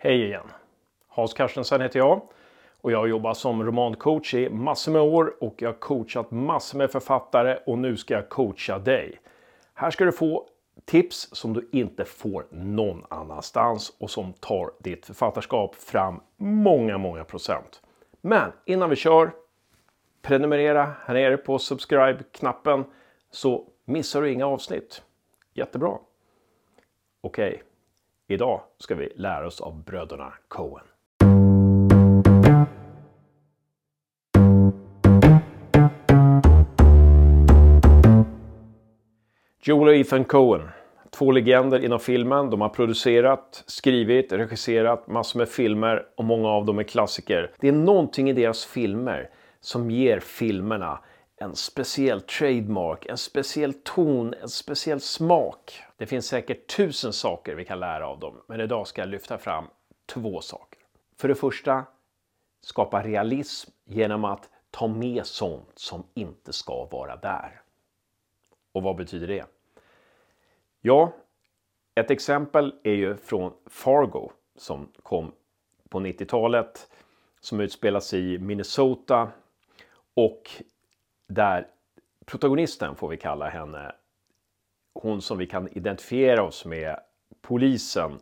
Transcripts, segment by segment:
Hej igen! Hans Carstensen heter jag och jag har jobbat som romancoach i massor med år och jag har coachat massor med författare och nu ska jag coacha dig. Här ska du få tips som du inte får någon annanstans och som tar ditt författarskap fram många, många procent. Men innan vi kör, prenumerera här nere på subscribe-knappen så missar du inga avsnitt. Jättebra! Okej, idag ska vi lära oss av bröderna Coen. Joel och Ethan Coen. Två legender inom filmen. De har producerat, skrivit, regisserat massor med filmer och många av dem är klassiker. Det är någonting i deras filmer som ger filmerna en speciell trademark, en speciell ton, en speciell smak. Det finns säkert tusen saker vi kan lära av dem, men idag ska jag lyfta fram två saker. För det första, skapa realism genom att ta med sånt som inte ska vara där. Och vad betyder det? Ja, ett exempel är ju från Fargo som kom på 90-talet som utspelas i Minnesota och där protagonisten, får vi kalla henne, hon som vi kan identifiera oss med, polisen,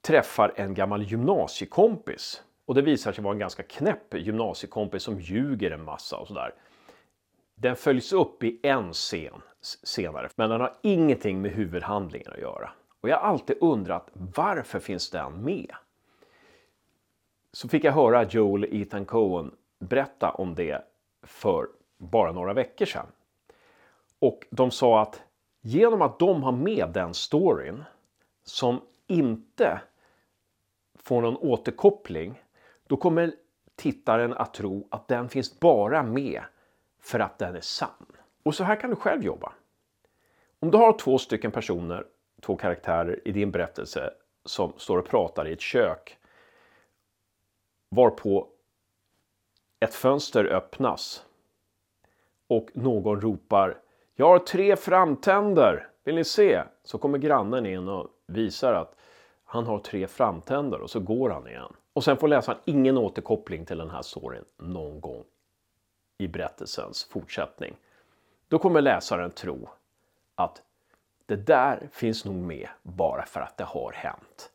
träffar en gammal gymnasiekompis. Och det visar sig vara en ganska knäpp gymnasiekompis som ljuger en massa och sådär. Den följs upp i en scen senare, men den har ingenting med huvudhandlingen att göra. Och jag har alltid undrat varför finns den med? Så fick jag höra Joel Ethan Cohen berätta om det för bara några veckor sedan. Och de sa att genom att de har med den storyn som inte får någon återkoppling, då kommer tittaren att tro att den finns bara med för att den är sann. Och så här kan du själv jobba. Om du har två stycken personer, två karaktärer i din berättelse som står och pratar i ett kök varpå ett fönster öppnas och någon ropar Jag har tre framtänder, vill ni se? Så kommer grannen in och visar att han har tre framtänder och så går han igen. Och sen får läsaren ingen återkoppling till den här storyn någon gång i berättelsens fortsättning. Då kommer läsaren tro att det där finns nog med bara för att det har hänt.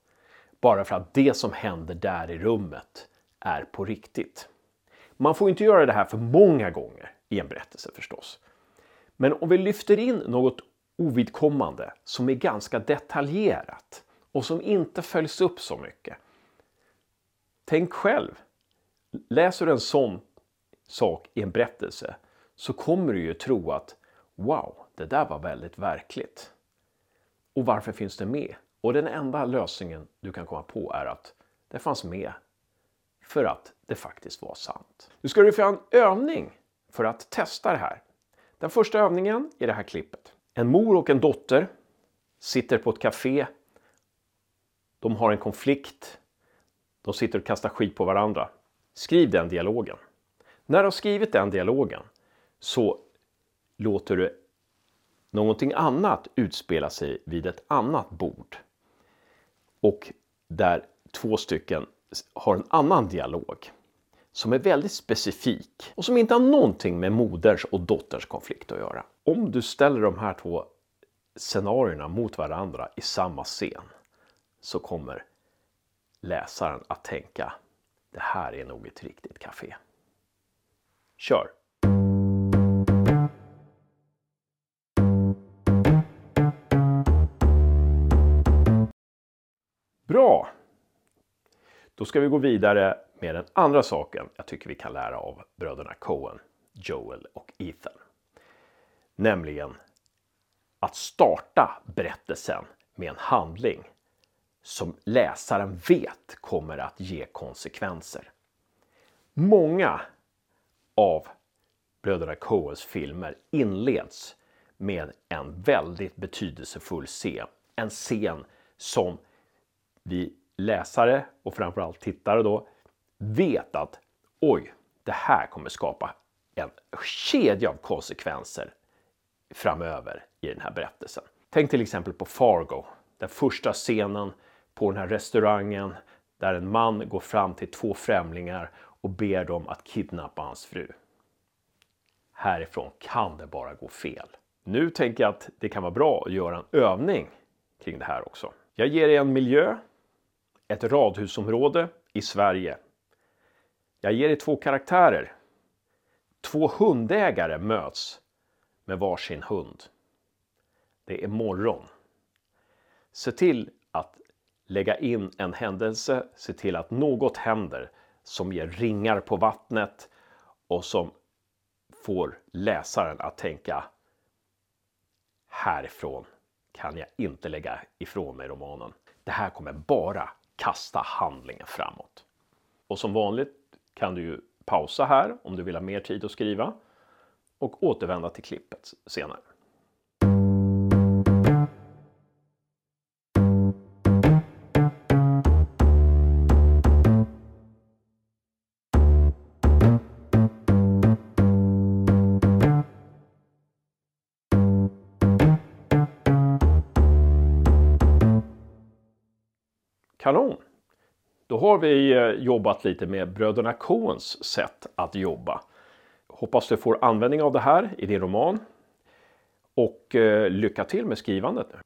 Bara för att det som händer där i rummet är på riktigt. Man får inte göra det här för många gånger i en berättelse förstås. Men om vi lyfter in något ovidkommande som är ganska detaljerat och som inte följs upp så mycket. Tänk själv. Läser du en sån sak i en berättelse så kommer du ju tro att wow, det där var väldigt verkligt. Och varför finns det med? Och den enda lösningen du kan komma på är att det fanns med för att det faktiskt var sant. Nu ska du få en övning för att testa det här. Den första övningen i det här klippet. En mor och en dotter sitter på ett café. De har en konflikt. De sitter och kastar skit på varandra. Skriv den dialogen. När du har skrivit den dialogen så låter du någonting annat utspela sig vid ett annat bord. Och där två stycken har en annan dialog som är väldigt specifik och som inte har någonting med moderns och dotterns konflikt att göra. Om du ställer de här två scenarierna mot varandra i samma scen så kommer läsaren att tänka det här är nog ett riktigt café. Kör! Då ska vi gå vidare med den andra saken jag tycker vi kan lära av bröderna Coen, Joel och Ethan. Nämligen att starta berättelsen med en handling som läsaren vet kommer att ge konsekvenser. Många av bröderna Coens filmer inleds med en väldigt betydelsefull scen. En scen som vi läsare och framförallt tittare då vet att oj, det här kommer skapa en kedja av konsekvenser framöver i den här berättelsen. Tänk till exempel på Fargo, den första scenen på den här restaurangen där en man går fram till två främlingar och ber dem att kidnappa hans fru. Härifrån kan det bara gå fel. Nu tänker jag att det kan vara bra att göra en övning kring det här också. Jag ger er en miljö, ett radhusområde i Sverige. Jag ger er två karaktärer. Två hundägare möts med varsin hund. Det är morgon. Se till att lägga in en händelse, se till att något händer som ger ringar på vattnet och som får läsaren att tänka härifrån kan jag inte lägga ifrån mig romanen. Det här kommer bara kasta handlingen framåt. Och som vanligt kan du ju pausa här om du vill ha mer tid att skriva och återvända till klippet senare. Kanon! Då har vi eh, jobbat lite med bröderna Coens sätt att jobba. Hoppas du får användning av det här i din roman. Och eh, lycka till med skrivandet nu!